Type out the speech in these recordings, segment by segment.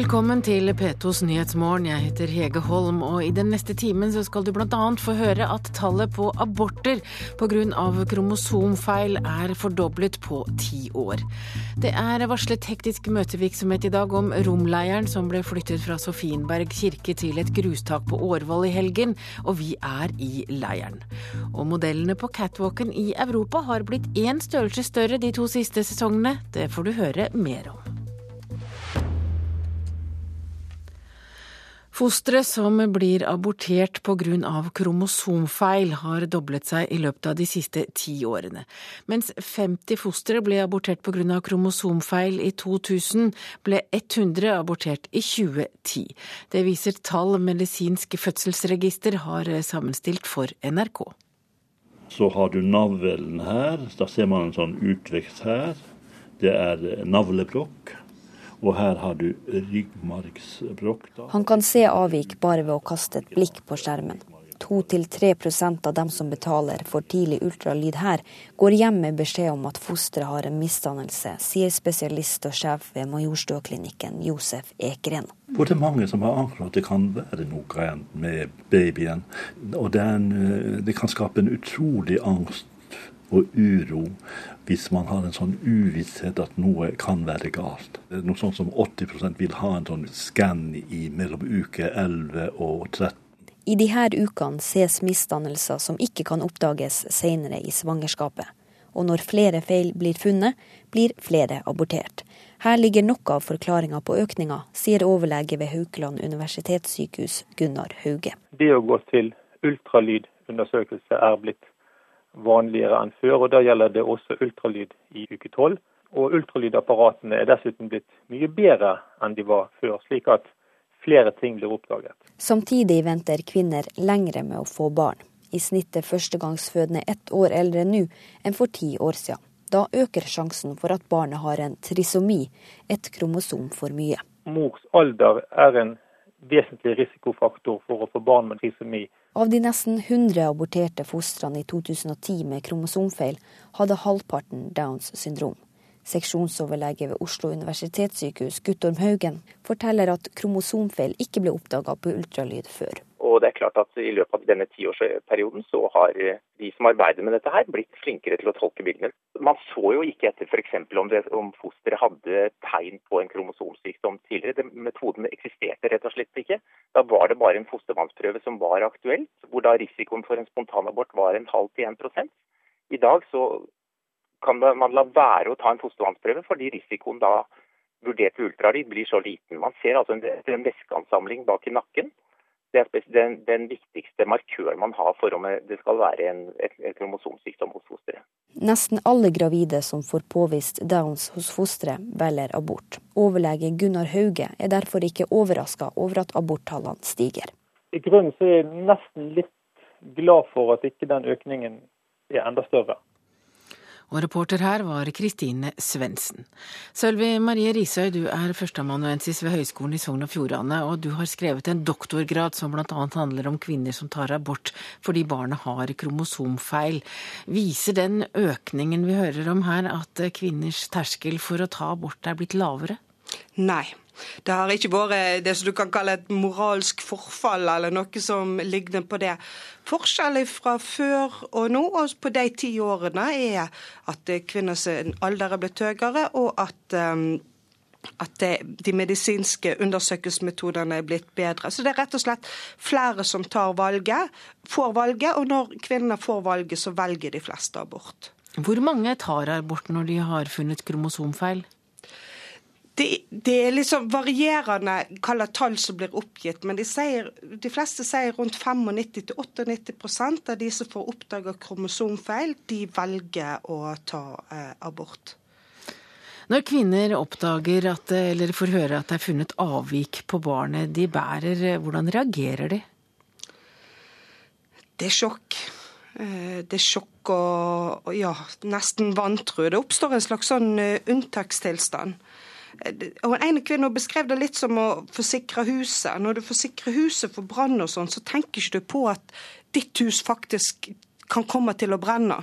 Velkommen til P2s Nyhetsmorgen. Jeg heter Hege Holm, og i den neste timen så skal du bl.a. få høre at tallet på aborter pga. kromosomfeil er fordoblet på ti år. Det er varslet hektisk møtevirksomhet i dag om romleiren som ble flyttet fra Sofienberg kirke til et grustak på Årvoll i helgen, og vi er i leiren. Og modellene på catwalken i Europa har blitt én størrelse større de to siste sesongene. Det får du høre mer om. Fostre som blir abortert pga. kromosomfeil, har doblet seg i løpet av de siste ti årene. Mens 50 fostre ble abortert pga. kromosomfeil i 2000, ble 100 abortert i 2010. Det viser tall Medisinsk fødselsregister har sammenstilt for NRK. Så har du navlen her. Da ser man en sånn utvekst her. Det er navlebrokk. Og her har du ryggmargsbrokk. Han kan se avvik bare ved å kaste et blikk på skjermen. 2-3% av dem som betaler for tidlig ultralyd her, går hjem med beskjed om at fosteret har en misdannelse, sier spesialist og sjef ved Majorstuaklinikken Josef Ekeren. For det er mange som har angst at det kan være noe gærent med babyen. Og det, en, det kan skape en utrolig angst og uro hvis man har en sånn uvisshet at noe kan være galt. Noe sånt som 80% vil ha en sånn skann i mellom uke 11 og 13. I de her ukene ses misdannelser som ikke kan oppdages senere i svangerskapet. Og når flere feil blir funnet, blir flere abortert. Her ligger noe av forklaringa på økninga, sier overlege ved Haukeland universitetssykehus Gunnar Hauge. Det å gå til ultralydundersøkelse er blitt vanligere enn før. og Da gjelder det også ultralyd i uke tolv. Og ultralydapparatene er dessuten blitt mye bedre enn de var før, slik at flere ting blir oppdaget. Samtidig venter kvinner lengre med å få barn. I snitt er førstegangsfødende ett år eldre nå enn for ti år siden. Da øker sjansen for at barnet har en trisomi, et kromosom for mye. Mors alder er en vesentlig risikofaktor for å få barn med trisomi. Av de nesten 100 aborterte fostrene i 2010 med kromosomfeil, hadde halvparten Downs syndrom. Seksjonsoverlege ved Oslo universitetssykehus, Guttorm Haugen, forteller at kromosomfeil ikke ble oppdaga på ultralyd før. Og det er klart at I løpet av denne tiårsperioden så har de som arbeider med dette her, blitt flinkere til å tolke bildene. Man så jo ikke etter f.eks. om, om fosteret hadde tegn på en kromosomsykdom tidligere. Den metoden eksisterte rett og slett ikke. Da var det bare en fostervannsprøve som var aktuell, hvor da risikoen for en spontanabort var en halv til 1% I dag så kan man la være å ta en fostervannsprøve fordi risikoen da vurdert ved ultralyd blir så liten. Man ser altså en væskeansamling bak i nakken det er den, den, viktigste markøren man har for om det skal være en, et, et kromosomsykdom hos fosteret. Nesten alle gravide som får påvist Downs hos fosteret, velger abort. Overlege Gunnar Hauge er derfor ikke overraska over at aborttallene stiger. I grunnen er jeg nesten litt glad for at ikke den økningen er enda større. Og reporter her var Kristine Svendsen. Sølvi Marie Risøy, du er førsteamanuensis ved Høgskolen i Sogn og Fjordane, og du har skrevet en doktorgrad som bl.a. handler om kvinner som tar abort fordi barnet har kromosomfeil. Viser den økningen vi hører om her, at kvinners terskel for å ta abort er blitt lavere? Nei. Det har ikke vært det som du kan kalle et moralsk forfall, eller noe som ligner på det. Forskjellen fra før og nå, og på de ti årene, er at kvinners alder er blitt høyere, og at um, at det, de medisinske undersøkelsesmetodene er blitt bedre. Så det er rett og slett flere som tar valget, får valget, og når kvinnene får valget, så velger de fleste abort. Hvor mange tar abort når de har funnet kromosomfeil? Det, det, er liksom varierende hvilke tall som blir oppgitt, men de, sier, de fleste sier rundt 95-98% av de som får oppdaga kromosomfeil, de velger å ta eh, abort. Når kvinner oppdager at, eller får høre at det er funnet avvik på barnet de bærer, hvordan reagerer de? Det er sjokk. Eh, det er sjokk og, ja, nesten vantro. Det oppstår en slags sånn eh, unntakstilstand. Og En kvinne beskrev det litt som å forsikre huset. Når du forsikrer huset for brann og sånn, så tenker ikke du på at ditt hus faktisk kan komme til å brenne.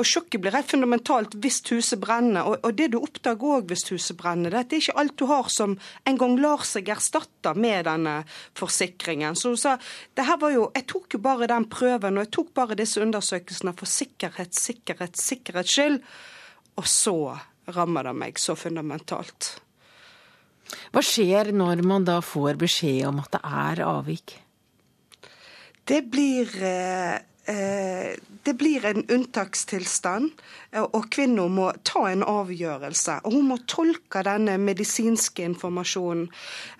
Og sjokket blir helt fundamentalt hvis huset brenner. Og, og det du oppdager òg hvis huset brenner, det er at det ikke alt du har som en gang lar seg erstatte med denne forsikringen. Så hun sa det her var jo Jeg tok jo bare den prøven, og jeg tok bare disse undersøkelsene for sikkerhet, sikkerhet, sikkerhets skyld. Og så rammer det meg så fundamentalt. Hva skjer når man da får beskjed om at det er avvik? Det blir eh, det blir en unntakstilstand, eh, og kvinna må ta en avgjørelse. Og hun må tolke denne medisinske informasjonen.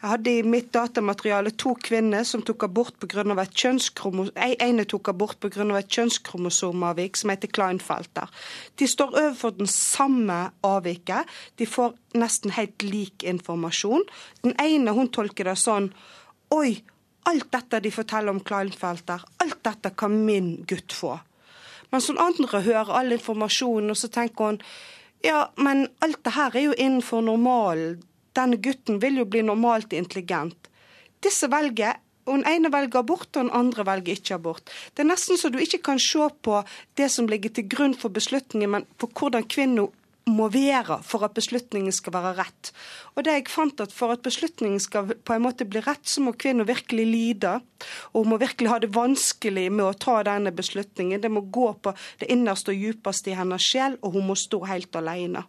Jeg hadde i mitt datamateriale to kvinner som tok abort pga. et kjønnskromosom... et kjønnskromosomavvik som heter Kleinfelter. De står overfor den samme avviket. De får nesten helt lik informasjon. Den ene hun tolker det sånn Oi, Alt dette de forteller om Kleinfelter, alt dette kan min gutt få. Men sånn andre hører all informasjonen, og så tenker hun ja, men alt det her er jo innenfor normalen. Denne gutten vil jo bli normalt intelligent. Disse velger Den ene velger abort, og den andre velger ikke abort. Det er nesten så du ikke kan se på det som ligger til grunn for beslutningen, men på hvordan kvinnen må være for at beslutningen skal være rett. Og det jeg fant at For at beslutningen skal på en måte bli rett, så må kvinner virkelig lide. Og hun må virkelig ha det vanskelig med å ta denne beslutningen. Det må gå på det innerste og djupeste i hennes sjel, og hun må stå helt alene.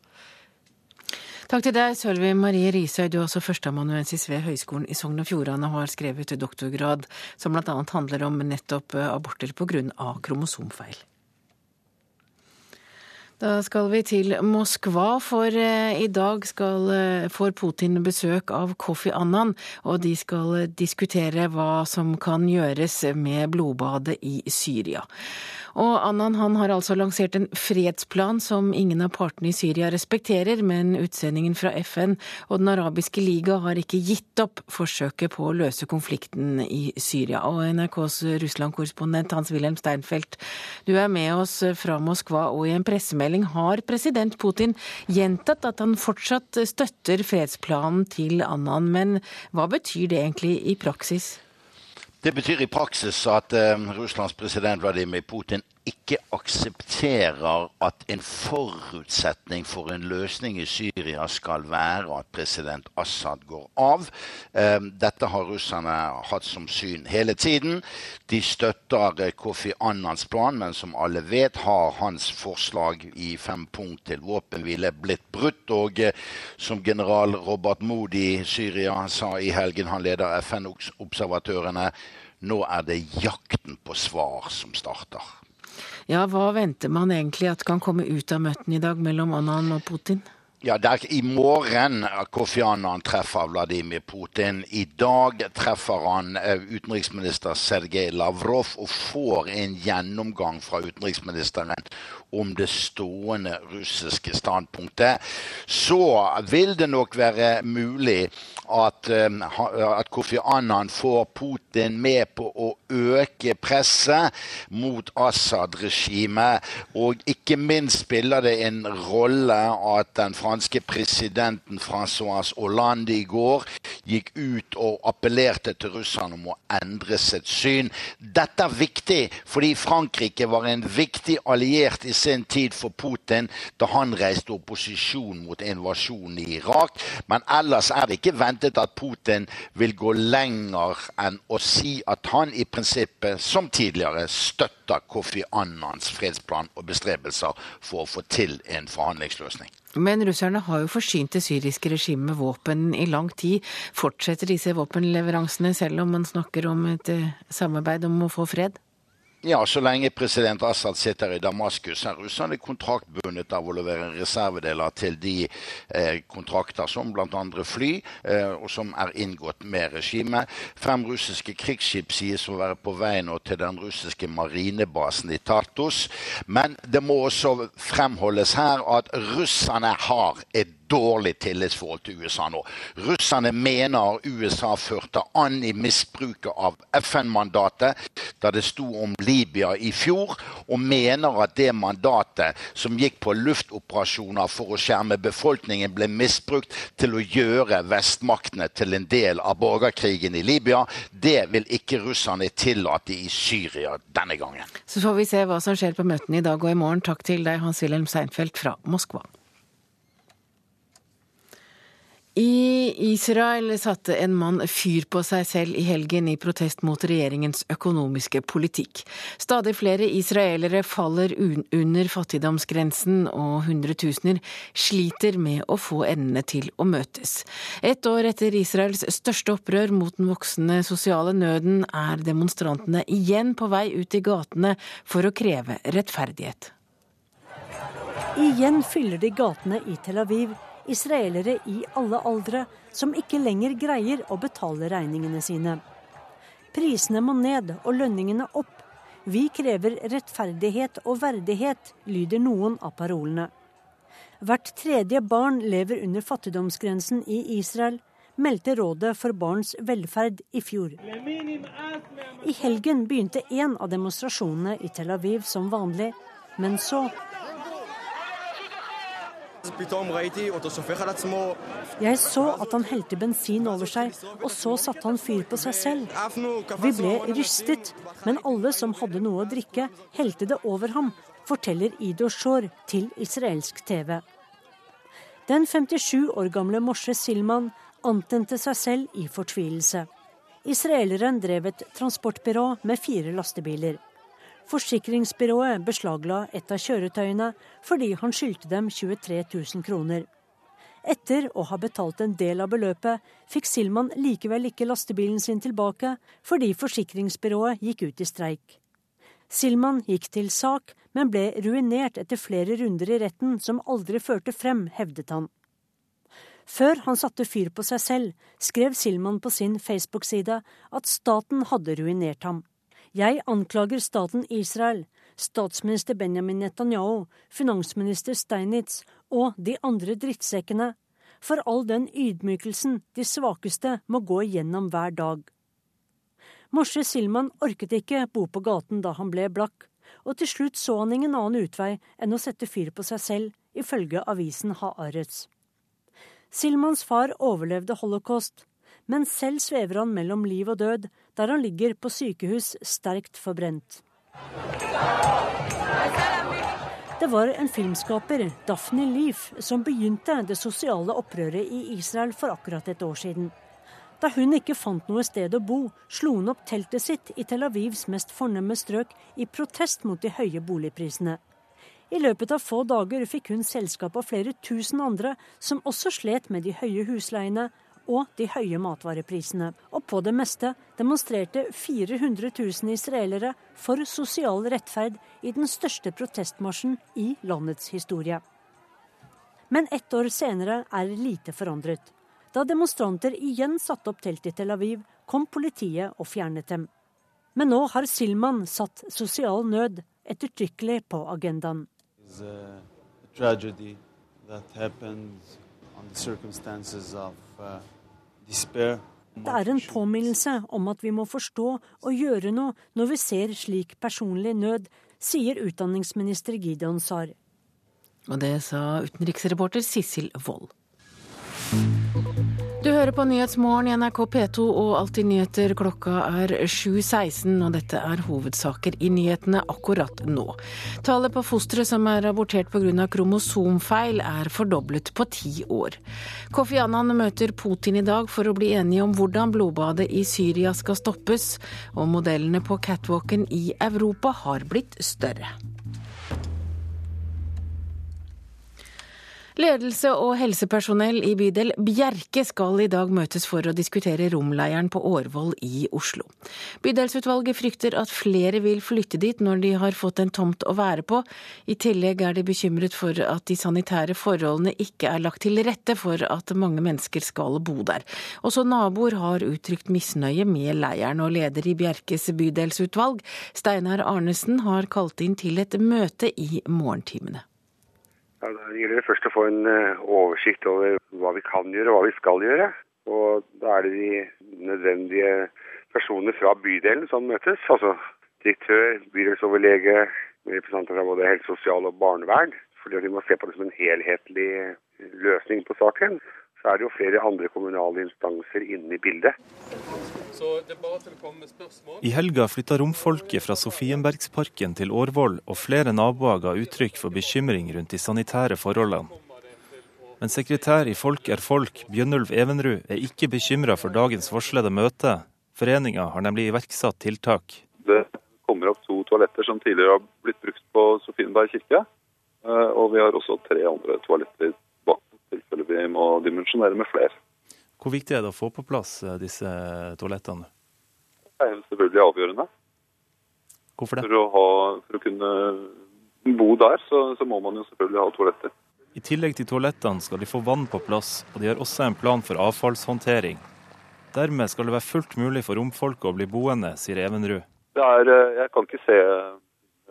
Takk til deg, Sølvi Marie Risøy. Du er også førsteamanuensis ved Høgskolen i Sogn og Fjordane og har skrevet doktorgrad som bl.a. handler om nettopp aborter pga. kromosomfeil. Da skal vi til Moskva, for eh, i dag skal, eh, får Putin besøk av Kofi Annan, og de skal diskutere hva som kan gjøres med blodbadet i Syria. Og Annan han har altså lansert en fredsplan som ingen av partene i Syria respekterer, men utsendingen fra FN og Den arabiske liga har ikke gitt opp forsøket på å løse konflikten i Syria. Og NRKs Russland-korrespondent Hans-Wilhelm Steinfeld, du er med oss fra Moskva, og i en pressemelding har president Putin gjentatt at han fortsatt støtter fredsplanen til Annan. Men hva betyr det egentlig i praksis? Det betyr i praksis at uh, Russlands president Vladimir Putin ikke aksepterer at en forutsetning for en løsning i Syria skal være at president Assad går av. Um, dette har russerne hatt som syn hele tiden. De støtter uh, Kofi Annans plan, men som alle vet, har hans forslag i fem punkt til våpenhvile blitt brutt. Og uh, som general Robert Modi i Syria sa i helgen, han leder FN-observatørene, nå er det jakten på svar som starter. Ja, hva venter man egentlig at kan komme ut av møtene i dag mellom Annan og Putin? Ja, det er I morgen Kofi Annan treffer Vladimir Putin. I dag treffer han eh, utenriksminister Sergej Lavrov og får en gjennomgang fra utenriksministeren om det stående russiske standpunktet. Så vil det nok være mulig at, um, at Kofi Annan får Putin med på å øke presset mot Assad-regimet. Og ikke minst spiller det en rolle at den franske presidenten Francois Hollande i går gikk ut og appellerte til russerne om å endre sitt syn. Dette er viktig fordi Frankrike var en viktig alliert i sin tid for Putin da han reiste opposisjon mot invasjonen i Irak. Men ellers er det ikke ventet at Putin vil gå lenger enn å si at han i prinsippet, som tidligere, støtter Kofi Annans fredsplan og bestrebelser for å få til en forhandlingsløsning. Men russerne har jo forsynt det syriske regimet med våpen i lang tid. Fortsetter disse våpenleveransene selv om man snakker om et eh, samarbeid om å få fred? Ja, så lenge president Assad sitter i Damaskus, er russerne kontraktbundet av å levere reservedeler til de eh, kontrakter som bl.a. fly, eh, og som er inngått med regimet. Fem russiske krigsskip sies å være på vei nå til den russiske marinebasen i Tartus. Men det må også fremholdes her at russerne har et dårlig tillitsforhold til USA nå. Russerne mener USA førte an i misbruket av FN-mandatet da det sto om Libya i fjor, og mener at det mandatet som gikk på luftoperasjoner for å skjerme befolkningen, ble misbrukt til å gjøre vestmaktene til en del av borgerkrigen i Libya. Det vil ikke russerne tillate i Syria denne gangen. Så får vi se hva som skjer på møtene i dag og i morgen. Takk til deg, Hans-Wilhelm Seinfeld fra Moskva. I Israel satte en mann fyr på seg selv i helgen i protest mot regjeringens økonomiske politikk. Stadig flere israelere faller under fattigdomsgrensen, og hundretusener sliter med å få endene til å møtes. Et år etter Israels største opprør mot den voksende sosiale nøden, er demonstrantene igjen på vei ut i gatene for å kreve rettferdighet. Igjen fyller de gatene i Tel Aviv israelere i alle aldre som ikke lenger greier å betale regningene sine. Prisene må ned og lønningene opp. Vi krever rettferdighet og verdighet, lyder noen av parolene. Hvert tredje barn lever under fattigdomsgrensen i Israel, meldte Rådet for barns velferd i fjor. I helgen begynte en av demonstrasjonene i Tel Aviv som vanlig, men så jeg så at han helte bensin over seg, og så satte han fyr på seg selv. Vi ble rystet, men alle som hadde noe å drikke, helte det over ham, forteller Ido Shor til israelsk TV. Den 57 år gamle Moshe Silman antente seg selv i fortvilelse. Israeleren drev et transportbyrå med fire lastebiler. Forsikringsbyrået beslagla et av kjøretøyene fordi han skyldte dem 23 000 kroner. Etter å ha betalt en del av beløpet, fikk Silman likevel ikke lastebilen sin tilbake fordi forsikringsbyrået gikk ut i streik. Silman gikk til sak, men ble ruinert etter flere runder i retten som aldri førte frem, hevdet han. Før han satte fyr på seg selv, skrev Silman på sin Facebook-side at staten hadde ruinert ham. Jeg anklager staten Israel, statsminister Benjamin Netanyahu, finansminister Steinitz og de andre drittsekkene for all den ydmykelsen de svakeste må gå igjennom hver dag. Moshe Silman orket ikke bo på gaten da han ble blakk, og til slutt så han ingen annen utvei enn å sette fyr på seg selv, ifølge avisen Haaretz. Silmans far overlevde holocaust, men selv svever han mellom liv og død, der han ligger på sykehus sterkt forbrent. Det var en filmskaper, Daphne Leaf, som begynte det sosiale opprøret i Israel for akkurat et år siden. Da hun ikke fant noe sted å bo, slo hun opp teltet sitt i Tel Avivs mest fornemme strøk i protest mot de høye boligprisene. I løpet av få dager fikk hun selskap av flere tusen andre som også slet med de høye husleiene og de høye matvareprisene. Og på det meste demonstrerte 400 000 israelere for sosial rettferd i den største protestmarsjen i landets historie. Men ett år senere er lite forandret. Da demonstranter igjen satte opp telt i Tel Aviv, kom politiet og fjernet dem. Men nå har Silman satt sosial nød ettertrykkelig på agendaen. tragedy that happens on the circumstances of uh, det er en påminnelse om at vi må forstå og gjøre noe når vi ser slik personlig nød, sier utdanningsminister Gideon Sar. Og det sa utenriksreporter Sissel Wold. Hører på Nyhetsmorgen i NRK P2 og Alltid nyheter. Klokka er 7.16, og dette er hovedsaker i nyhetene akkurat nå. Tallet på fostre som er abortert pga. kromosomfeil er fordoblet på ti år. Kofi Annan møter Putin i dag for å bli enige om hvordan blodbadet i Syria skal stoppes, og modellene på catwalken i Europa har blitt større. Ledelse og helsepersonell i bydel Bjerke skal i dag møtes for å diskutere romleiren på Årvoll i Oslo. Bydelsutvalget frykter at flere vil flytte dit når de har fått en tomt å være på. I tillegg er de bekymret for at de sanitære forholdene ikke er lagt til rette for at mange mennesker skal bo der. Også naboer har uttrykt misnøye med leiren, og leder i Bjerkes bydelsutvalg, Steinar Arnesen, har kalt inn til et møte i morgentimene. Ja, Da gjelder det først å få en eh, oversikt over hva vi kan gjøre og hva vi skal gjøre. Og da er det de nødvendige personer fra bydelen som møtes. Altså direktør, bydelsoverlege, representanter fra både helse, sosial og barnevern. Fordi vi må se på det som en helhetlig løsning på saken. Så er det jo flere andre kommunale instanser inne i bildet. I helga flytta romfolket fra Sofienbergsparken til Årvoll, og flere naboer ga uttrykk for bekymring rundt de sanitære forholdene. Men sekretær i Folk er folk, Bjønnulf Evenrud, er ikke bekymra for dagens varslede møte. Foreninga har nemlig iverksatt tiltak. Det kommer opp to toaletter som tidligere har blitt brukt på Sofienberg kirke. Eh, og vi har også tre andre toaletter bak, tilfelle vi må dimensjonere med flere. Hvor viktig er det å få på plass eh, disse toalettene? Det er selvfølgelig avgjørende. Hvorfor det? For å, ha, for å kunne bo der, så, så, må man jo selvfølgelig ha toaletter. I tillegg til toalettene skal de få vann på plass, og de har også en plan for avfallshåndtering. Dermed skal det være fullt mulig for romfolket å bli boende, sier Evenrud. Er, eh, jeg kan ikke se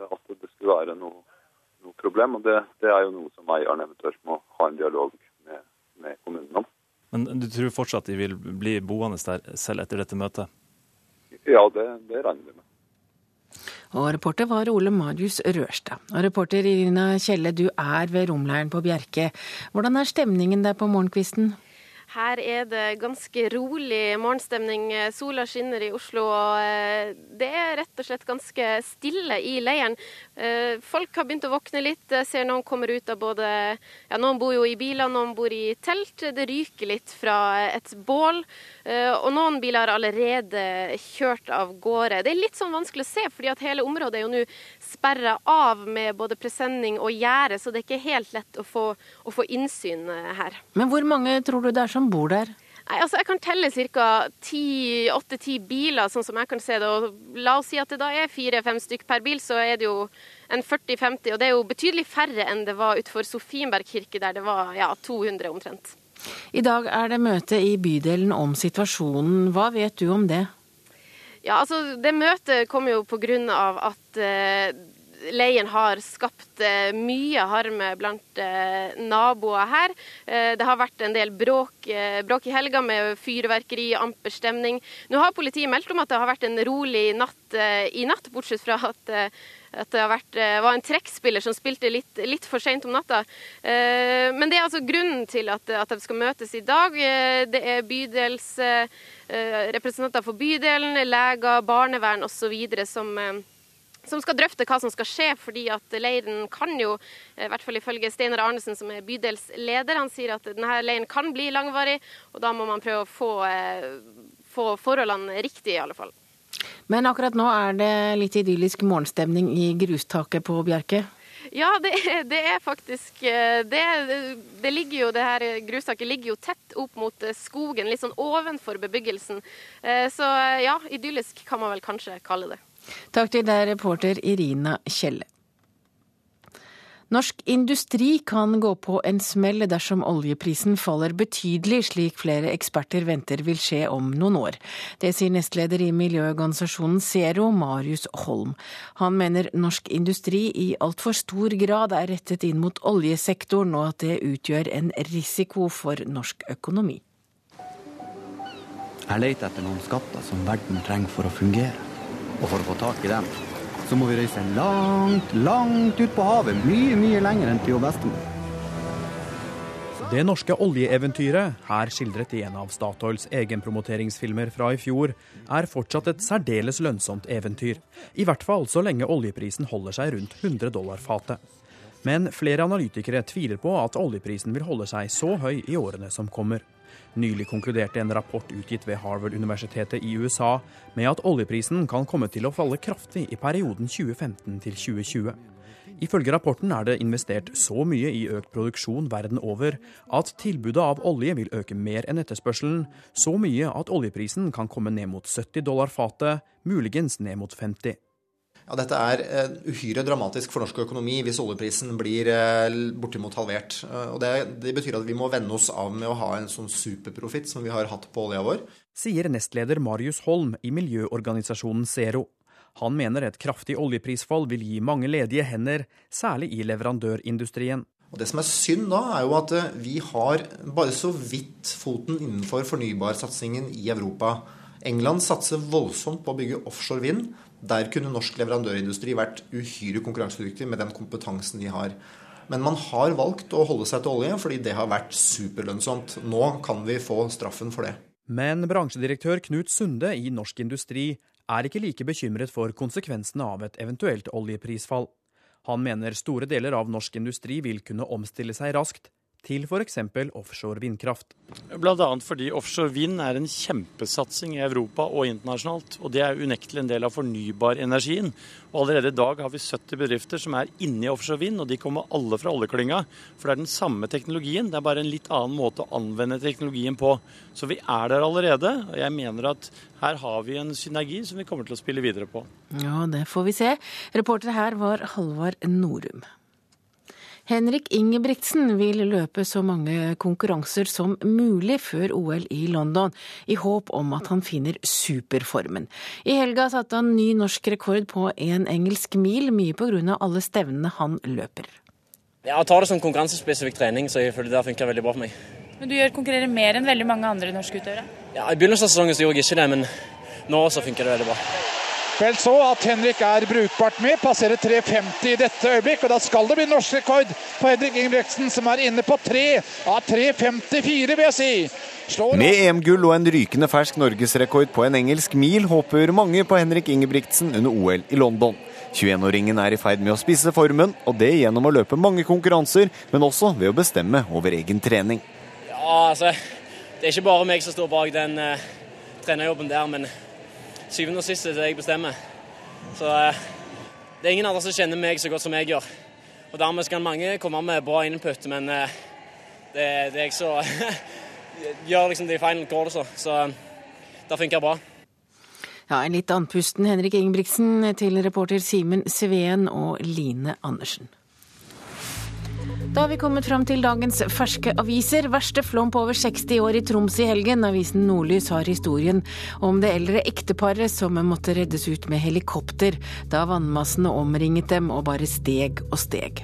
at det skulle være noe, noe problem. og det, det, er jo noe som eieren eventuelt må ha en dialog med, kommunen om. Men du tror fortsatt de vil bli boende der selv etter dette møtet? Ja, det, det regner vi med. Og reporter var Ole Marius Rørstad. Og reporter Irina Kjelle, du er ved romleiren på Bjerke. Hvordan er stemningen der på morgenkvisten? Her er det ganske rolig morgenstemning. Sola skinner i Oslo, og eh, det er rett og slett ganske stille i leiren. Eh, folk har begynt å våkne litt. Jeg ser noen kommer ut av både ja, Noen bor jo i biler, noen bor i telt. Det ryker litt fra et bål. Eh, og noen biler har allerede kjørt av gårde. Det er litt sånn vanskelig å se, fordi at hele området er jo nå sperra av med både presenning og gjerde, så det er ikke helt lett å få, å få innsyn her. Men hvor mange tror du det er som bor der? Nei, altså Jeg kan telle ca. åtte-ti biler, sånn som jeg kan se det. og La oss si at det da er fire-fem stykk per bil, så er det jo en 40-50. Og det er jo betydelig færre enn det var utenfor Sofienberg kirke, der det var ja, 200 omtrent. I dag er det møte i bydelen om situasjonen. Hva vet du om det? Ja, altså Det møtet kom jo pga. at leiren har skapt eh, mye harme blant eh, naboer her. Eh, det har vært en del bråk, bråk i helga med fyrverkeri, amper stemning. Nå har politiet meldt om at det har vært en rolig natt i natt, bortsett fra at at det vært, var en trekkspiller som spilte litt, litt for seint om natta. Men det er altså grunnen til at, at de skal møtes i dag. Det er bydels representanter for bydelen, leger, barnevern osv. som som skal drøfte hva som skal skje, fordi at leiren kan jo, eh, i hvert fall ifølge Steinar Arnesen, som er bydelsleder, han sier at denne leiren kan bli langvarig, og da må man prøve å få, eh, få forholdene riktig, i alle fall. Men akkurat nå er det litt idyllisk morgenstemning i grustaket på Bjerke? Ja, det det er faktisk eh, det, det, ligger jo, det her grustaket ligger jo tett opp mot skogen, litt sånn ovenfor bebyggelsen. Så ja, idyllisk kan man vel kanskje kalle det. Takk til deg, reporter Irina Kjelle. Norsk industri kan gå på en smell dersom oljeprisen faller betydelig, slik flere eksperter venter vil skje om noen år. Det sier nestleder i miljøorganisasjonen Zero, Marius Holm. Han mener norsk industri i altfor stor grad er rettet inn mot oljesektoren, og at det utgjør en risiko for norsk økonomi. Jeg leter etter noen skatter som verden trenger for å fungere. Og for å få tak i dem, så må vi reise langt, langt ut på havet. Mye, mye lenger enn til bestemor. Det norske oljeeventyret, her skildret i en av Statoils egenpromoteringsfilmer fra i fjor, er fortsatt et særdeles lønnsomt eventyr. I hvert fall så lenge oljeprisen holder seg rundt 100 dollar fatet. Men flere analytikere tviler på at oljeprisen vil holde seg så høy i årene som kommer. Nylig konkluderte en rapport utgitt ved Harvard-universitetet i USA med at oljeprisen kan komme til å falle kraftig i perioden 2015 til 2020. Ifølge rapporten er det investert så mye i økt produksjon verden over at tilbudet av olje vil øke mer enn etterspørselen, så mye at oljeprisen kan komme ned mot 70 dollar fatet, muligens ned mot 50. Ja, dette er eh, uhyre dramatisk for norsk økonomi hvis oljeprisen blir eh, bortimot halvert. Eh, og det, det, betyr at vi må vende oss av med å ha en sånn superprofitt som vi har hatt på olja vår. Sier nestleder Marius Holm i miljøorganisasjonen Zero. Han mener et kraftig oljeprisfall vil gi mange ledige hender, særlig i leverandørindustrien. Og Det som er synd da, er jo at vi har bare så vidt foten innenfor fornybarsatsingen i Europa. England satser voldsomt på å bygge offshore vind. Der kunne norsk leverandørindustri vært uhyre konkurransedyktig med den kompetansen de har. Men man har valgt å holde seg til olje fordi det har vært superlønnsomt. Nå kan vi få straffen for det. Men bransjedirektør Knut Sunde i Norsk Industri er ikke like bekymret for konsekvensene av et eventuelt oljeprisfall. Han mener store deler av norsk industri vil kunne omstille seg raskt til f.eks. offshore vindkraft. Bl.a. fordi offshore vind er en kjempesatsing i Europa og internasjonalt. Og det er unektelig en del av fornybarenergien. Og allerede i dag har vi 70 bedrifter som er inne i offshore vind, og de kommer alle fra oljeklynga. For det er den samme teknologien, det er bare en litt annen måte å anvende teknologien på. Så vi er der allerede, og jeg mener at her har vi en synergi som vi kommer til å spille videre på. Ja, det får vi se. Reporter her var Halvard Norum. Henrik Ingebrigtsen vil løpe så mange konkurranser som mulig før OL i London, i håp om at han finner superformen. I helga satte han ny norsk rekord på en engelsk mil, mye pga. alle stevnene han løper. Jeg tar det som konkurransespesifikk trening, så jeg føler det funker veldig bra for meg. Men du gjør konkurrerer mer enn veldig mange andre norske utøvere? Ja, I begynnelsen av sesongen så gjorde jeg ikke det, men nå også funker det veldig bra. Vel så at Henrik er brukbart med, passerer 3,50 i dette øyeblikk. Og da skal det bli norsk rekord på Henrik Ingebrigtsen, som er inne på 3 av 3,54, vil jeg si. Slår med EM-gull og en rykende fersk norgesrekord på en engelsk mil, håper mange på Henrik Ingebrigtsen under OL i London. 21-åringen er i ferd med å spisse formen, og det gjennom å løpe mange konkurranser, men også ved å bestemme over egen trening. Ja, altså, Det er ikke bare meg som står bak den uh, trenerjobben der, men syvende og sist er det jeg bestemmer. Så uh, det er ingen andre som kjenner meg så godt som jeg gjør. Og Dermed skal mange komme med bra input, men uh, det, det, er jeg som gjør liksom de final så. så det funker bra. Ja, En litt andpusten Henrik Ingebrigtsen til reporter Simen Sveen og Line Andersen. Da har vi kommet fram til dagens ferske aviser. Verste flom på over 60 år i Troms i helgen. Avisen Nordlys har historien om det eldre ekteparet som måtte reddes ut med helikopter da vannmassene omringet dem og bare steg og steg.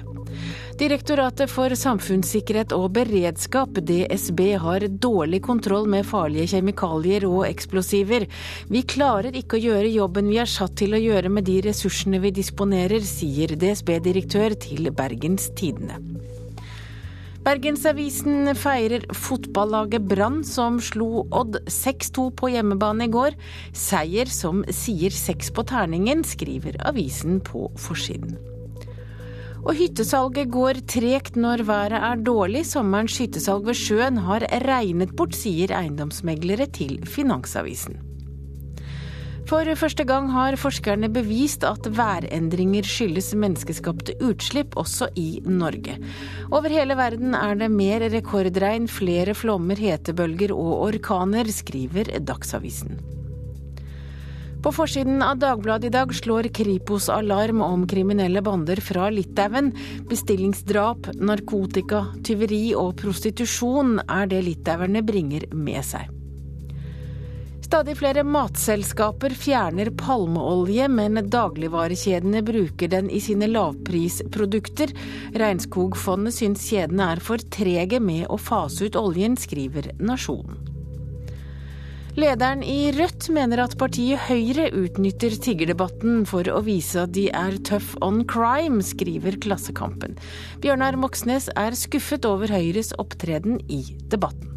Direktoratet for samfunnssikkerhet og beredskap, DSB, har dårlig kontroll med farlige kjemikalier og eksplosiver. Vi klarer ikke å gjøre jobben vi er satt til å gjøre med de ressursene vi disponerer, sier DSB-direktør til Bergens Tidende. Bergensavisen feirer fotballaget Brann, som slo Odd 6-2 på hjemmebane i går. Seier som sier seks på terningen, skriver avisen på forsiden. Og hyttesalget går tregt når været er dårlig. Sommerens hyttesalg ved sjøen har regnet bort, sier eiendomsmeglere til Finansavisen. For første gang har forskerne bevist at værendringer skyldes menneskeskapte utslipp, også i Norge. Over hele verden er det mer rekordregn, flere flommer, hetebølger og orkaner, skriver Dagsavisen. På forsiden av Dagbladet i dag slår Kripos alarm om kriminelle bander fra Litauen. Bestillingsdrap, narkotika, tyveri og prostitusjon er det litauerne bringer med seg. Stadig flere matselskaper fjerner palmeolje, men dagligvarekjedene bruker den i sine lavprisprodukter. Regnskogfondet syns kjedene er for trege med å fase ut oljen, skriver Nasjonen. Lederen i Rødt mener at partiet Høyre utnytter tiggerdebatten for å vise at de er tough on crime, skriver Klassekampen. Bjørnar Moxnes er skuffet over Høyres opptreden i debatten.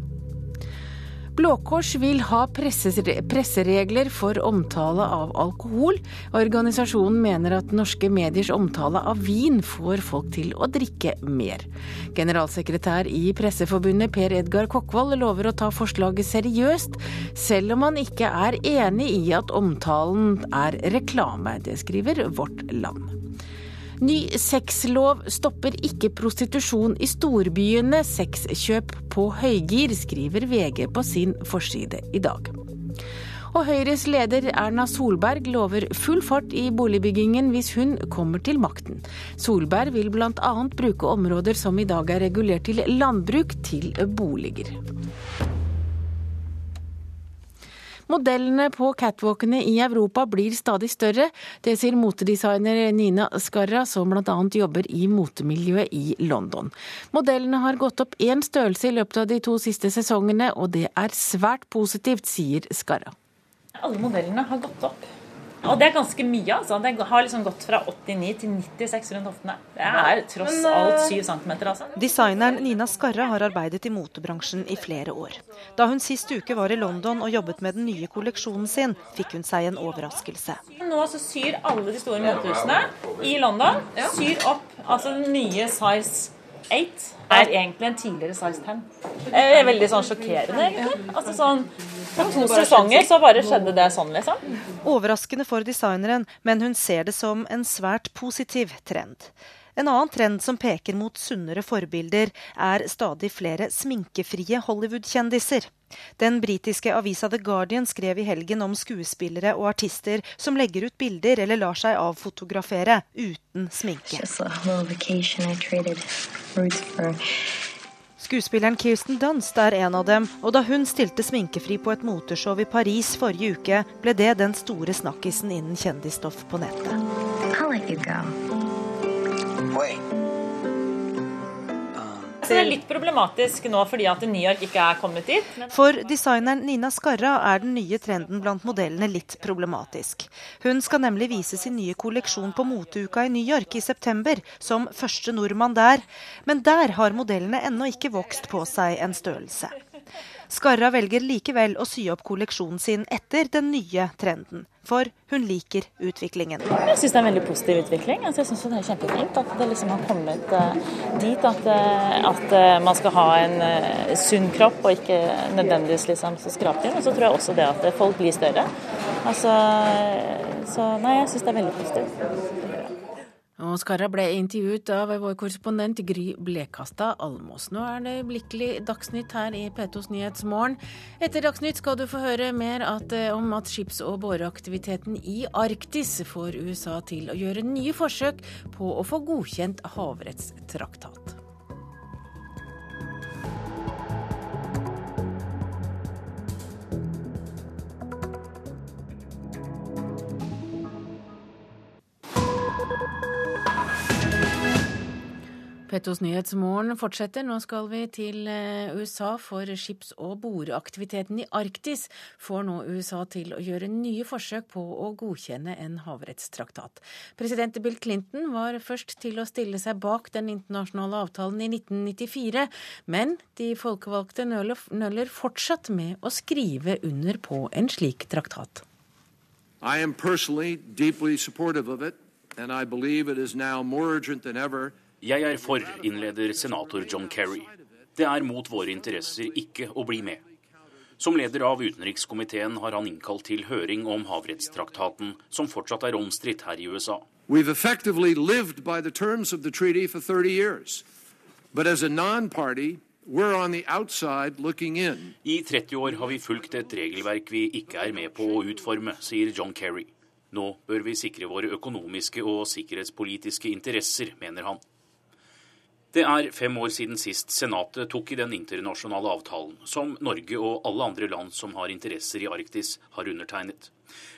Blå Kors vil ha presseregler for omtale av alkohol. Organisasjonen mener at norske mediers omtale av vin får folk til å drikke mer. Generalsekretær i Presseforbundet Per Edgar Kokkvold lover å ta forslaget seriøst, selv om han ikke er enig i at omtalen er reklame. Det skriver Vårt Land. Ny sexlov stopper ikke prostitusjon i storbyene. Sexkjøp på høygir, skriver VG på sin forside i dag. Og Høyres leder Erna Solberg lover full fart i boligbyggingen hvis hun kommer til makten. Solberg vil bl.a. bruke områder som i dag er regulert til landbruk, til boliger. Modellene på catwalkene i Europa blir stadig større. Det sier motedesigner Nina Skarra, som bl.a. jobber i motemiljøet i London. Modellene har gått opp én størrelse i løpet av de to siste sesongene, og det er svært positivt, sier Skarra. Alle modellene har gått opp. Og det er ganske mye, altså. Det har liksom gått fra 89 til 96 rundt hoftene. Det er tross alt 7 cm, altså. Designeren Nina Skarra har arbeidet i motebransjen i flere år. Da hun sist uke var i London og jobbet med den nye kolleksjonen sin, fikk hun seg en overraskelse. Nå så syr alle de store motehusene i London syr opp altså den nye size 8 er egentlig en tidligere size 10. Det er veldig sånn sjokkerende, egentlig. Altså sånn, På to sesonger så bare skjedde det sånn, liksom. Overraskende for designeren, men hun ser det som en svært positiv trend. En annen trend som peker mot sunnere forbilder, er stadig flere sminkefrie Hollywood-kjendiser. Den britiske avisa The Guardian skrev i helgen om skuespillere og artister som legger ut bilder eller lar seg avfotografere uten sminke. Skuespilleren Kirsten Dunst er en av dem, og da hun stilte sminkefri på et moteshow i Paris forrige uke, ble det den store snakkisen innen kjendisstoff på nettet. Så det er litt problematisk nå fordi at New York ikke er kommet dit. For designeren Nina Skarra er den nye trenden blant modellene litt problematisk. Hun skal nemlig vise sin nye kolleksjon på moteuka i New York i september, som første nordmann der. Men der har modellene ennå ikke vokst på seg en størrelse. Skarra velger likevel å sy opp kolleksjonen sin etter den nye trenden. For hun liker utviklingen. Jeg syns det er en veldig positiv utvikling. Altså, jeg synes Det er kjempefint at det liksom har kommet uh, dit at, uh, at uh, man skal ha en sunn kropp og ikke nødvendigvis liksom så skraptynn. Og så tror jeg også det at folk blir større. Altså, så nei, jeg syns det er veldig positivt. Og Skarra ble intervjuet av vår korrespondent Gry Blekastad Almås. Nå er det øyeblikkelig Dagsnytt her i P2s Nyhetsmorgen. Etter Dagsnytt skal du få høre mer at, om at skips- og boreaktiviteten i Arktis får USA til å gjøre nye forsøk på å få godkjent havrettstraktat. Pettos Nyhetsmorgen fortsetter. Nå skal vi til eh, USA, for skips- og boreaktiviteten i Arktis får nå USA til å gjøre nye forsøk på å godkjenne en havrettstraktat. President Bill Clinton var først til å stille seg bak den internasjonale avtalen i 1994, men de folkevalgte nøler fortsatt med å skrive under på en slik traktat. I am personally deeply supportive of it, and I believe it is now more urgent than ever jeg er for, innleder senator John Kerry. Det er mot våre interesser ikke å bli med. Som leder av utenrikskomiteen har han innkalt til høring om havrettstraktaten, som fortsatt er omstridt her i USA. We've effectively lived by the terms of the treaty for 30 years. But as a non-party, we're on the outside looking in. I 30 år har vi fulgt et regelverk vi ikke er med på å utforme, sier John Kerry. Nå bør vi sikre våre økonomiske og sikkerhetspolitiske interesser, mener han. Det er fem år siden sist Senatet tok i den internasjonale avtalen, som Norge og alle andre land som har interesser i Arktis, har undertegnet.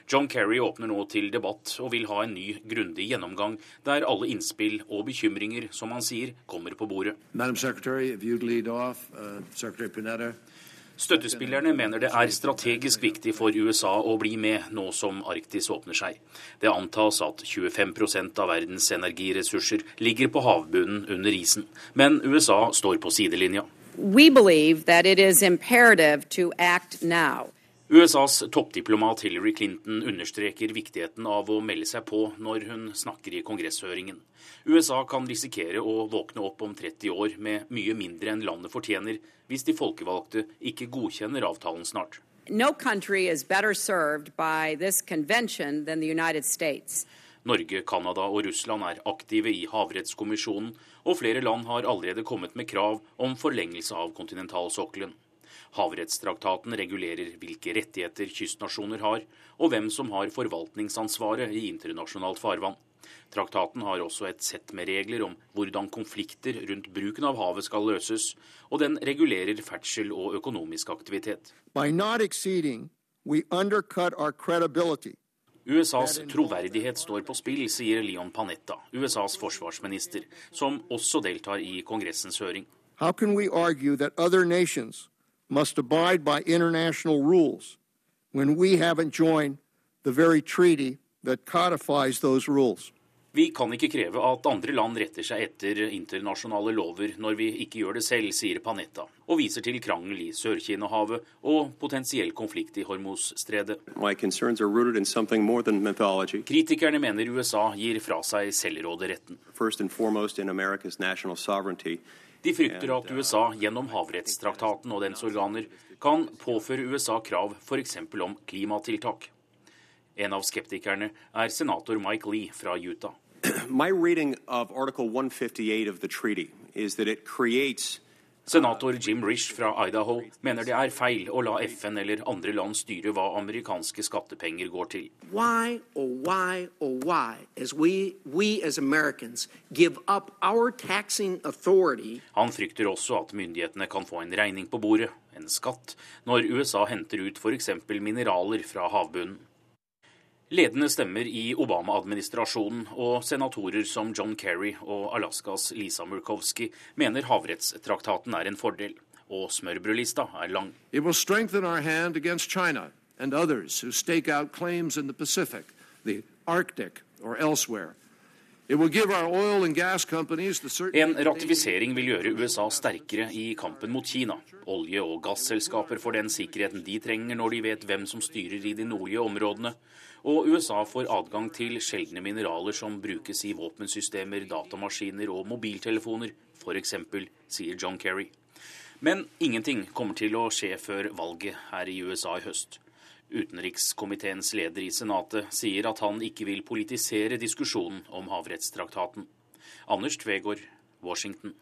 John Kerry åpner nå til debatt og vil ha en ny, grundig gjennomgang der alle innspill og bekymringer, som han sier, kommer på bordet. Madam Secretary, if you'd lead off, uh, Secretary Panetta. Støttespillerne mener det er strategisk viktig for USA å bli med nå som Arktis åpner seg. Det antas at 25% av verdens energiressurser ligger på havbunnen under isen. Men USA står på sidelinja. USAs toppdiplomat Hillary Clinton understreker viktigheten av å melde seg på når hun snakker i kongresshøringen. USA kan risikere å våkne opp om 30 år med mye mindre enn landet fortjener, hvis de folkevalgte ikke godkjenner avtalen snart. No Norge, Canada og Russland er aktive i Havrettskommisjonen, og flere land har allerede kommet med krav om forlengelse av kontinentalsokkelen. Havrettstraktaten regulerer hvilke rettigheter kystnasjoner har, og hvem som har forvaltningsansvaret i internasjonalt farvann. Traktaten har også et sett med regler om hvordan konflikter rundt bruken av havet skal løses, og den regulerer ferdsel og økonomisk aktivitet. USAs troverdighet står på spill, sier Leon Panetta, USAs forsvarsminister, som også deltar i Kongressens høring. How can we argue that other nations must abide by international rules when we haven't joined the very treaty that codifies those rules? Vi kan ikke kreve at andre land retter seg etter internasjonale lover når vi ikke gjør det selv, sier Panetta, og viser til krangel i Sør-Kina-havet og potensiell konflikt i Hormos-stredet. Kritikerne mener USA gir fra seg selvråderetten. De frykter at USA gjennom havrettstraktaten og dens organer kan påføre USA krav f.eks. om klimatiltak. En av skeptikerne er senator Mike Lee fra Utah. my reading of Article 158 of the treaty is that it creates Senator Jim Rish fra Idaho mener det er feil å la FN eller andre land styre hva amerikanske skattepenger går til. Why, oh why, oh why, as we, we as Americans give up our taxing authority Han frykter også at myndighetene kan få en regning på bordet, en skatt, når USA henter ut f.eks. mineraler fra havbunnen. Ledende stemmer i Obama-administrasjonen og senatorer som John Kerry og Alaskas Lisa Murkowski mener havrettstraktaten er en fordel, og smørbrødlista er lang. It will strengthen our hand against China and others who stake out claims in the Pacific, the Arctic or elsewhere. En ratifisering vil gjøre USA sterkere i kampen mot Kina. Olje- og gasselskaper får den sikkerheten de trenger når de vet hvem som styrer i de nordlige områdene. Og USA får adgang til sjeldne mineraler som brukes i våpensystemer, datamaskiner og mobiltelefoner, f.eks., sier John Kerry. Men ingenting kommer til å skje før valget her i USA i høst. Utenrikskomiteens leder i Senatet sier at han ikke vil politisere diskusjonen om havrettstraktaten. Anders Tvegård, Washington.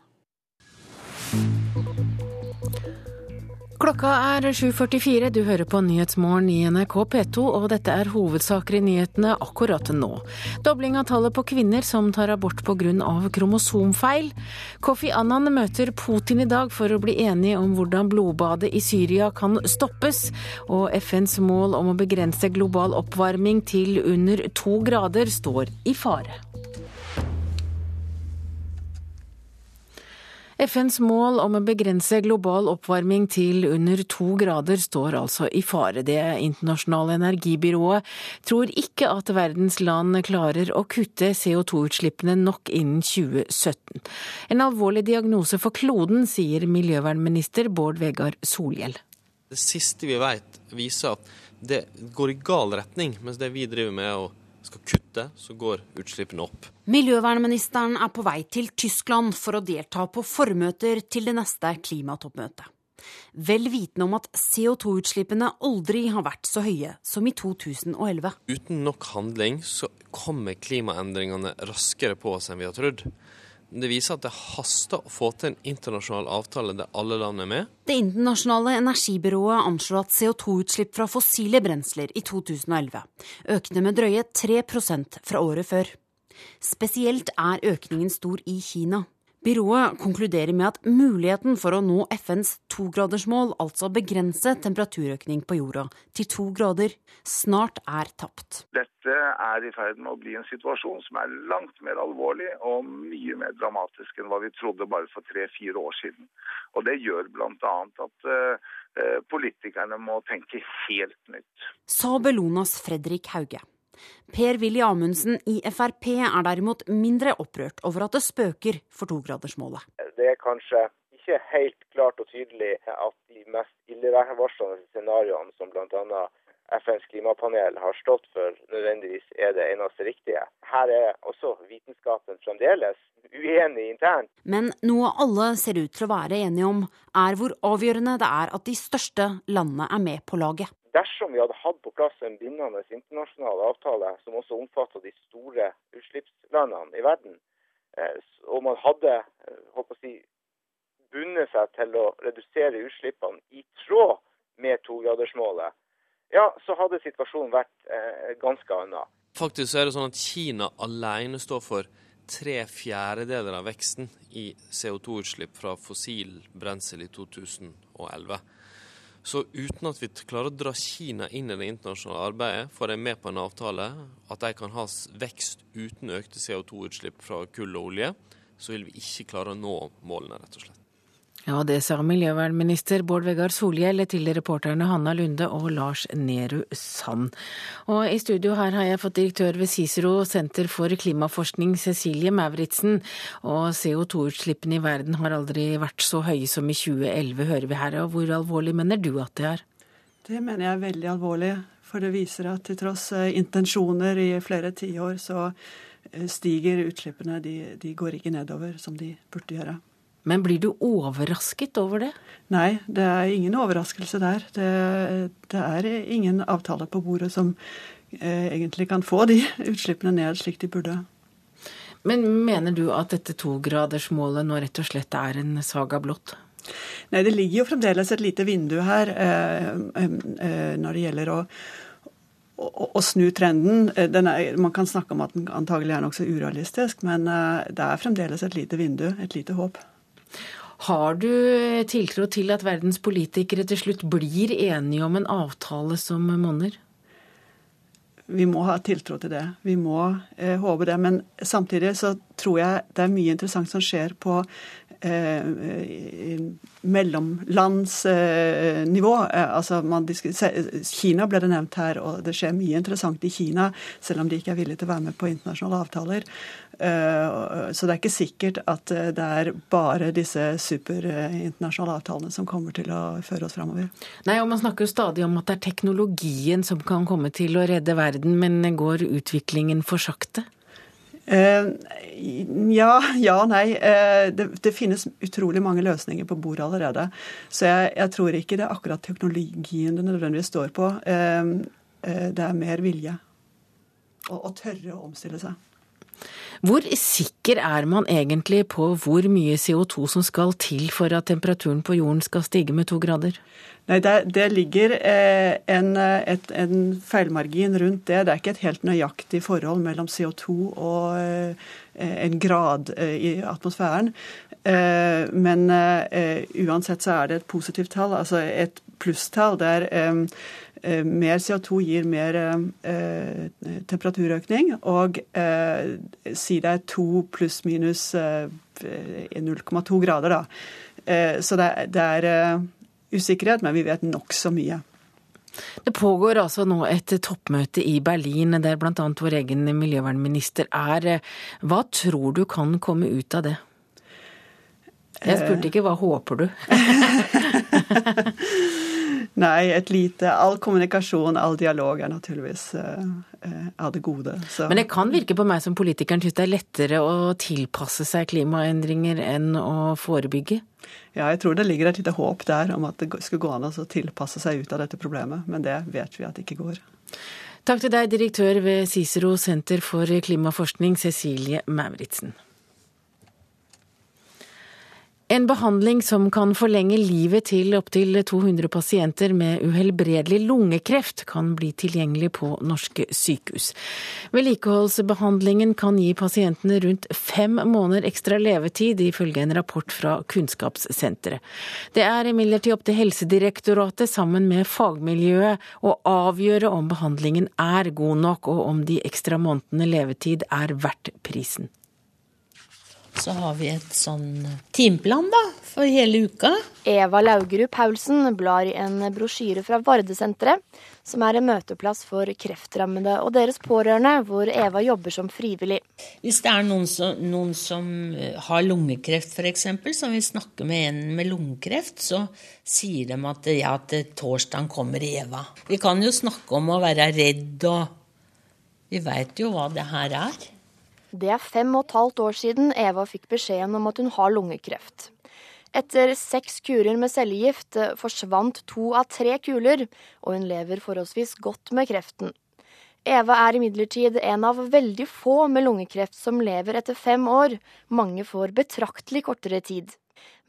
Klokka er 7.44, du hører på Nyhetsmorgen i NRK P2, og dette er hovedsaker i nyhetene akkurat nå. Dobling av tallet på kvinner som tar abort pga. kromosomfeil. Kofi Annan møter Putin i dag for å bli enige om hvordan blodbadet i Syria kan stoppes, og FNs mål om å begrense global oppvarming til under to grader står i fare. FNs mål om å begrense global oppvarming til under to grader står altså i fare. Det internasjonale energibyrået tror ikke at verdens land klarer å kutte CO2-utslippene nok innen 2017. En alvorlig diagnose for kloden, sier miljøvernminister Bård Vegar Solhjell. Det siste vi vet viser at det går i gal retning, mens det vi driver med å skal kutte, så går utslippene opp. Miljøvernministeren er på vei til Tyskland for å delta på formøter til det neste klimatoppmøtet. Vel vitende om at CO2-utslippene aldri har vært så høye som i 2011. Uten nok handling så kommer klimaendringene raskere på oss enn vi har trodd. Det viser at det haster å få til en internasjonal avtale der alle land er med. Det internasjonale energibyrået anslår at CO2-utslipp fra fossile brensler i 2011 økte med drøye 3% fra året før. Spesielt er økningen stor i Kina. Byrået konkluderer med at muligheten for å nå FNs togradersmål, altså begrense temperaturøkning på jorda til to grader, snart er tapt. Dette er i ferd med å bli en situasjon som er langt mer alvorlig og mye mer dramatisk enn hva vi trodde bare for tre-fire år siden. Og Det gjør bl.a. at uh, politikerne må tenke helt nytt. Sa Bellonas Fredrik Hauge. Per-Willy Amundsen i Frp er derimot mindre opprørt over at det spøker for togradersmålet. Det er kanskje ikke helt klart og tydelig at de mest illevarslende scenarioene som bl.a. FNs klimapanel har stått for, nødvendigvis er det eneste riktige. Her er også vitenskapen fremdeles uenig internt. Men noe alle ser ut til å være enige om, er hvor avgjørende det er at de største landene er med på laget. Dersom vi hadde hatt på plass en bindende internasjonal avtale som også omfatter de store utslippslandene i verden, eh, og man hadde eh, si, bundet seg til å redusere utslippene i tråd med togradersmålet, ja, så hadde situasjonen vært eh, ganske annen. Faktisk er det sånn at Kina alene står for tre fjerdedeler av veksten i CO2-utslipp fra fossil brensel i 2011. Så uten at vi klarer å dra Kina inn i det internasjonale arbeidet, få dem med på en avtale, at de kan ha vekst uten økte CO2-utslipp fra kull og olje, så vil vi ikke klare å nå målene, rett og slett. Ja, det sa miljøvernminister Bård Vegar Solhjell til reporterne Hanna Lunde og Lars Nehru Sand. Og i studio her har jeg fått direktør ved Cicero senter for klimaforskning, Cecilie Mauritzen. Og CO2-utslippene i verden har aldri vært så høye som i 2011, hører vi her. Og hvor alvorlig mener du at det er? Det mener jeg er veldig alvorlig. For det viser at til tross eh, intensjoner i flere tiår, så eh, stiger utslippene. De, de går ikke nedover som de burde gjøre. Men blir du overrasket over det? Nei, det er ingen overraskelse der. Det, det er ingen avtaler på bordet som eh, egentlig kan få de utslippene ned slik de burde. Men mener du at dette togradersmålet nå rett og slett er en saga blått? Nei, det ligger jo fremdeles et lite vindu her eh, eh, når det gjelder å, å, snu trenden. Er, man kan snakke om at den antagelig er nokså urealistisk, men eh, det er fremdeles et lite vindu, et lite håp. Har du tiltro til at verdens politikere til slutt blir enige om en avtale som monner? Vi må ha tiltro til det. Vi må eh, håpe det. Men samtidig så tror jeg det er mye interessant som skjer på eh, mellomlandsnivå. Eh, altså Kina ble det nevnt her, og det skjer mye interessant i Kina, selv om de ikke er villige til å være med på internasjonale avtaler. Eh, så det er ikke sikkert at eh, det er bare disse superinternasjonale avtalene som kommer til å føre oss framover. Nei, og man snakker jo stadig om at det er teknologien som kan komme til å redde verden, men går utviklingen for sakte? Uh, ja, ja, nei. Uh, det, det, finnes utrolig mange løsninger på bordet allerede. Så jeg, jeg, tror ikke det er akkurat teknologien det nødvendigvis står på. Uh, det er mer vilje. og tørre å omstille seg. Hvor sikker er man egentlig på hvor mye CO2 som skal til for at temperaturen på jorden skal stige med to grader? Nei, Det, det ligger eh, en, et, en, feilmargin rundt det. Det er ikke et helt nøyaktig forhold mellom CO2 og eh, en grad eh, i atmosfæren. Eh, men eh, uansett så er det et positivt tall, altså et plusstall. der eh, Eh, mer CO2 gir mer eh, temperaturøkning. Og eh, si det er to pluss-minus 0,2 grader, da. så det, det er usikkerhet, men vi vet nokså mye. Det pågår altså nå et toppmøte i Berlin der bl.a. vår egen miljøvernminister er. Hva tror du kan komme ut av det? Jeg spurte ikke hva håper du? Nei, et lite All kommunikasjon, all dialog er naturligvis uh, av det gode. Så. Men det kan virke på meg som politikeren syns det er lettere å tilpasse seg klimaendringer enn å forebygge? Ja, jeg tror det ligger et lite håp der om at det skulle gå an å tilpasse seg ut av dette problemet. Men det vet vi at det ikke går. Takk til deg, direktør ved Cicero senter for klimaforskning, Cecilie Mauritzen. En behandling som kan forlenge livet til opptil 200 pasienter med uhelbredelig lungekreft, kan bli tilgjengelig på norske sykehus. Vedlikeholdsbehandlingen kan gi pasientene rundt fem måneder ekstra levetid, ifølge en rapport fra Kunnskapssenteret. Det er imidlertid opp til Helsedirektoratet sammen med fagmiljøet å avgjøre om behandlingen er god nok, og om de ekstra månedene levetid er verdt prisen. Så har vi et sånn timeplan da, for hele uka. Eva Laugerud Paulsen blar i en brosjyre fra Vardesenteret, som er en møteplass for kreftrammede og deres pårørende, hvor Eva jobber som frivillig. Hvis det er noen som, noen som eh, har lungekreft f.eks., som vil snakke med en med lungekreft, så sier de at ja, til torsdagen kommer Eva. Vi kan jo snakke om å være redd og Vi veit jo hva det her er. Det er fem og et halvt år siden Eva fikk beskjeden om at hun har lungekreft. Etter seks kurer med cellegift eh, forsvant to av tre kuler, og hun lever forholdsvis godt med kreften. Eva er imidlertid en av veldig få med lungekreft som lever etter fem år. Mange får betraktelig kortere tid.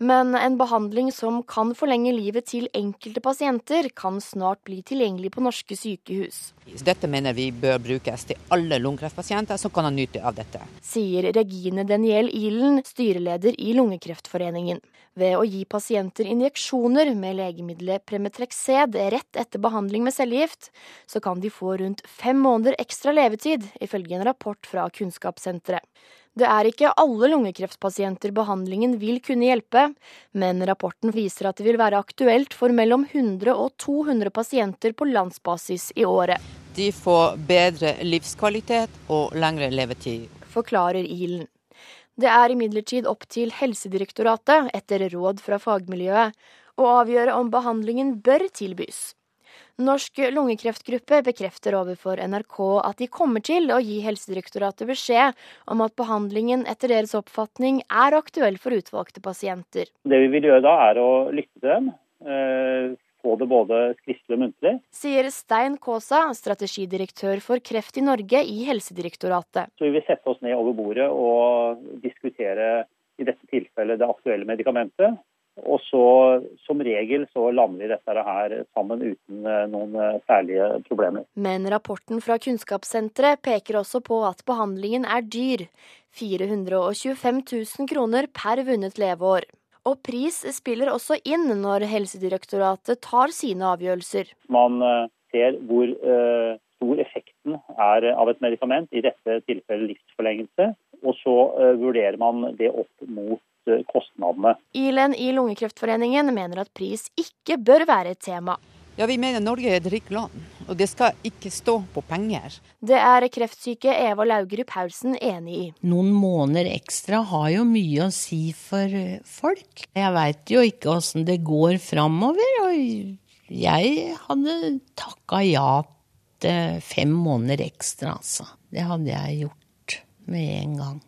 Men en behandling som kan forlenge livet til enkelte pasienter, kan snart bli tilgjengelig på norske sykehus. Dette mener vi bør brukes til alle lungekreftpasienter som kan ha nytte av dette. Sier Regine Daniel Ihlen, styreleder i Lungekreftforeningen. Ved å gi pasienter injeksjoner med legemiddelet Premetrexed rett etter behandling med cellegift, så kan de få rundt fem måneder ekstra levetid, ifølge en rapport fra Kunnskapssenteret. Det er ikke alle lungekreftpasienter behandlingen vil kunne hjelpe, men rapporten viser at det vil være aktuelt for mellom 100 og 200 pasienter på landsbasis i året. De får bedre livskvalitet og lengre levetid. Forklarer Ilen. Det er imidlertid opp til Helsedirektoratet, etter råd fra fagmiljøet, å avgjøre om behandlingen bør tilbys. Norsk lungekreftgruppe bekrefter overfor NRK at de kommer til å gi Helsedirektoratet beskjed om at behandlingen etter deres oppfatning er aktuell for utvalgte pasienter. Det vi vil gjøre da, er å lytte til dem. Eh, få det både skriftlig og muntlig. Sier Stein Kaasa, strategidirektør for kreft i Norge i Helsedirektoratet. Så vi vil sette oss ned over bordet og diskutere i dette tilfellet det aktuelle medikamentet. Og så som regel så lander vi dette her sammen uten eh, noen eh, særlige problemer. Men rapporten fra Kunnskapssenteret peker også på at behandlingen er dyr. 425 000 kroner per vunnet leveår. Og pris spiller også inn når Helsedirektoratet tar sine avgjørelser. Man eh, ser hvor stor effekten er av et medikament, i dette tilfellet livsforlengelse. Og så vurderer man det opp mot Eh, kostnadene. Ilen i Lungekreftforeningen mener at pris ikke bør være et tema. Ja, Vi mener Norge er et rikt land, og det skal ikke stå på penger. Det er kreftsyke Eva Laugerud Paulsen enig i. Noen måneder ekstra har jo mye å si for eh, folk. Jeg veit jo ikke åssen det går framover, og jeg hadde takka ja til fem måneder ekstra, altså. Det hadde jeg gjort med en gang.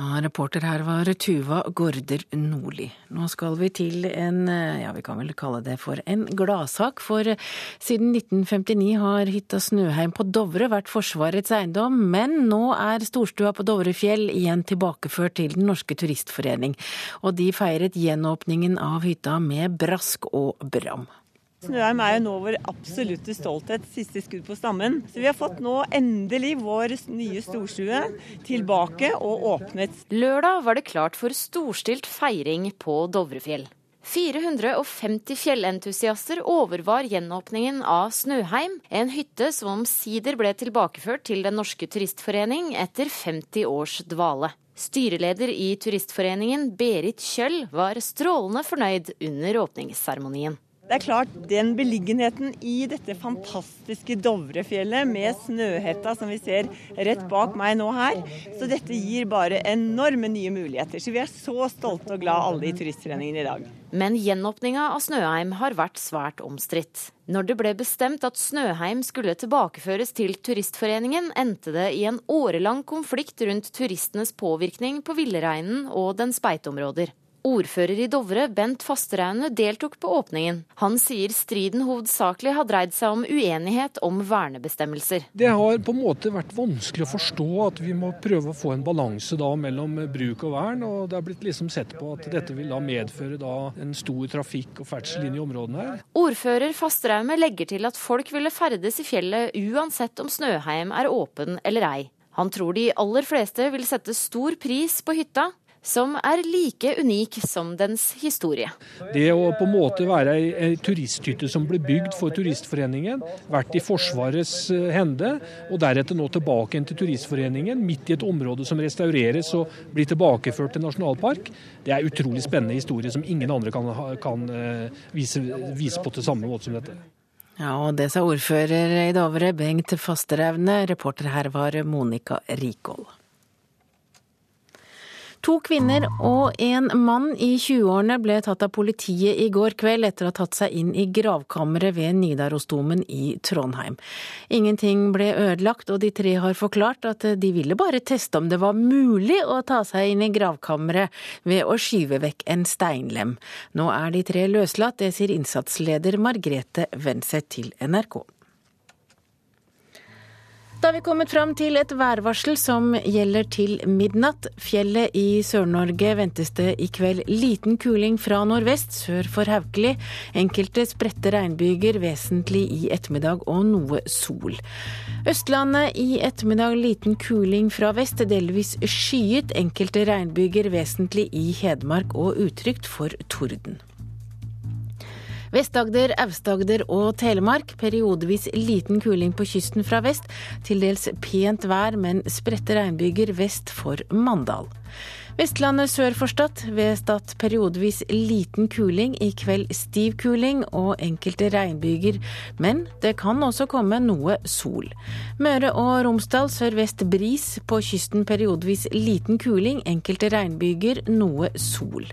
Ja, reporter her var Tuva Gorder Nordli. Nå skal vi til en, ja vi kan vel kalle det for en gladsak, for siden 1959 har hytta Snøheim på Dovre vært Forsvarets eiendom, men nå er storstua på Dovrefjell igjen tilbakeført til Den norske turistforening, og de feiret gjenåpningen av hytta med brask og bram. Snøheim er jo nå vår absolutte stolthet, siste skudd på stammen. Så vi har fått nå endelig vår nye storstue tilbake og åpnet. Lørdag var det klart for storstilt feiring på Dovrefjell. 450 fjellentusiaster overvar gjenåpningen av Snøheim, en hytte som omsider ble tilbakeført til Den norske turistforening etter 50 års dvale. Styreleder i Turistforeningen, Berit Kjøll, var strålende fornøyd under åpningsseremonien. Det er klart, den beliggenheten i dette fantastiske Dovrefjellet med Snøhetta som vi ser rett bak meg nå her, så dette gir bare enorme nye muligheter. Så vi er så stolte og glad alle i Turistforeningen i dag. Men gjenåpninga av Snøheim har vært svært omstridt. Når det ble bestemt at Snøheim skulle tilbakeføres til Turistforeningen, endte det i en årelang konflikt rundt turistenes påvirkning på villreinen og dens beiteområder. Ordfører i Dovre, Bent Fasteraune, deltok på åpningen. Han sier striden hovedsakelig har dreid seg om uenighet om vernebestemmelser. Det har på en måte vært vanskelig å forstå at vi må prøve å få en balanse da mellom bruk og vern. og Det har blitt liksom sett på at dette vil da medføre da en stor trafikk og ferdsel inn i områdene her. Ordfører Fasteraune legger til at folk ville ferdes i fjellet uansett om Snøheim er åpen eller ei. Han tror de aller fleste vil sette stor pris på hytta, som er like unik som dens historie. Det å på en måte være ei turisthytte som ble bygd for Turistforeningen, vært i Forsvarets eh, hende, og deretter nå tilbake til Turistforeningen, midt i et område som restaureres og blir tilbakeført til nasjonalpark, det er utrolig spennende historie som ingen andre kan, kan eh, vise, vise på til samme måte som dette. Ja, og det sa ordfører i Dovre, Bengt Fasterevne. Reporter her var Monica Rikål. To kvinner og en mann i 20-årene ble tatt av politiet i går kveld etter å ha tatt seg inn i gravkammeret ved Nidarosdomen i Trondheim. Ingenting ble ødelagt, og de tre har forklart at de ville bare teste om det var mulig å ta seg inn i gravkammeret ved å skyve vekk en steinlem. Nå er de tre løslatt, det sier innsatsleder Margrethe Wenseth til NRK. Da har vi kommet fram til et værvarsel som gjelder til midnatt. Fjellet i Sør-Norge ventes det i kveld liten kuling fra nordvest sør for Haukeli. Enkelte spredte regnbyger vesentlig i ettermiddag og noe sol. Østlandet i ettermiddag liten kuling fra vest, delvis skyet. Enkelte regnbyger vesentlig i Hedmark og utrygt for torden. Vest-Agder, Aust-Agder og Telemark periodevis liten kuling på kysten fra vest. Til dels pent vær, men spredte regnbyger vest for Mandal. Vestlandet sør for Stad ved Stad periodevis liten kuling, i kveld stiv kuling og enkelte regnbyger, men det kan også komme noe sol. Møre og Romsdal sørvest bris, på kysten periodevis liten kuling, enkelte regnbyger, noe sol.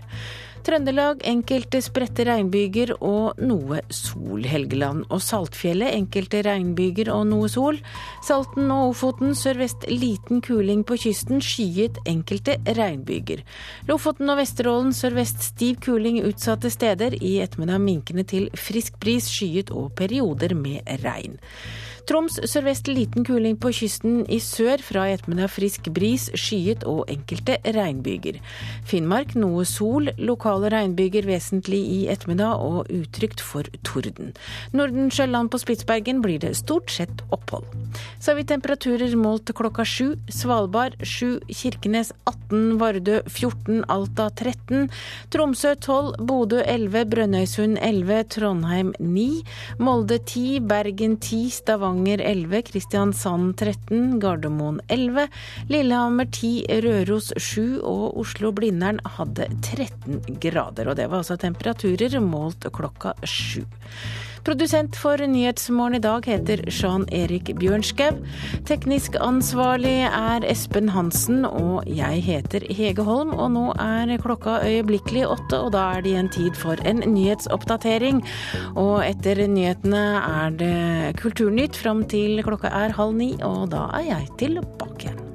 Trøndelag enkelte spredte regnbyger og noe sol. Helgeland og Saltfjellet enkelte regnbyger og noe sol. Salten og Ofoten sørvest liten kuling på kysten, skyet enkelte regnbyger. Lofoten og Vesterålen sørvest stiv kuling utsatte steder. I ettermiddag minkende til frisk bris, skyet og perioder med regn. Troms sørvest liten kuling på kysten i sør. Fra i ettermiddag frisk bris, skyet og enkelte regnbyger. Finnmark noe sol. Lokale regnbyger vesentlig i ettermiddag og utrygt for torden. Nordensjøland på Spitsbergen blir det stort sett opphold. Så har vi temperaturer målt klokka sju. Svalbard 7, Kirkenes 18, Vardø 14, Alta 13, Tromsø 12, Bodø 11, Brønnøysund 11, Trondheim 9, Molde 10, Bergen 10, Stavanger Stavanger 11, Kristiansand 13, Gardermoen 11, Lillehammer 10, Røros 7 og Oslo-Blindern hadde 13 grader. Og det var altså temperaturer målt klokka sju. Produsent for Nyhetsmorgen i dag heter Jean Erik Bjørnskau. Teknisk ansvarlig er Espen Hansen, og jeg heter Hege Holm. Og nå er klokka øyeblikkelig åtte, og da er det igjen tid for en nyhetsoppdatering. Og etter nyhetene er det Kulturnytt fram til klokka er halv ni, og da er jeg tilbake.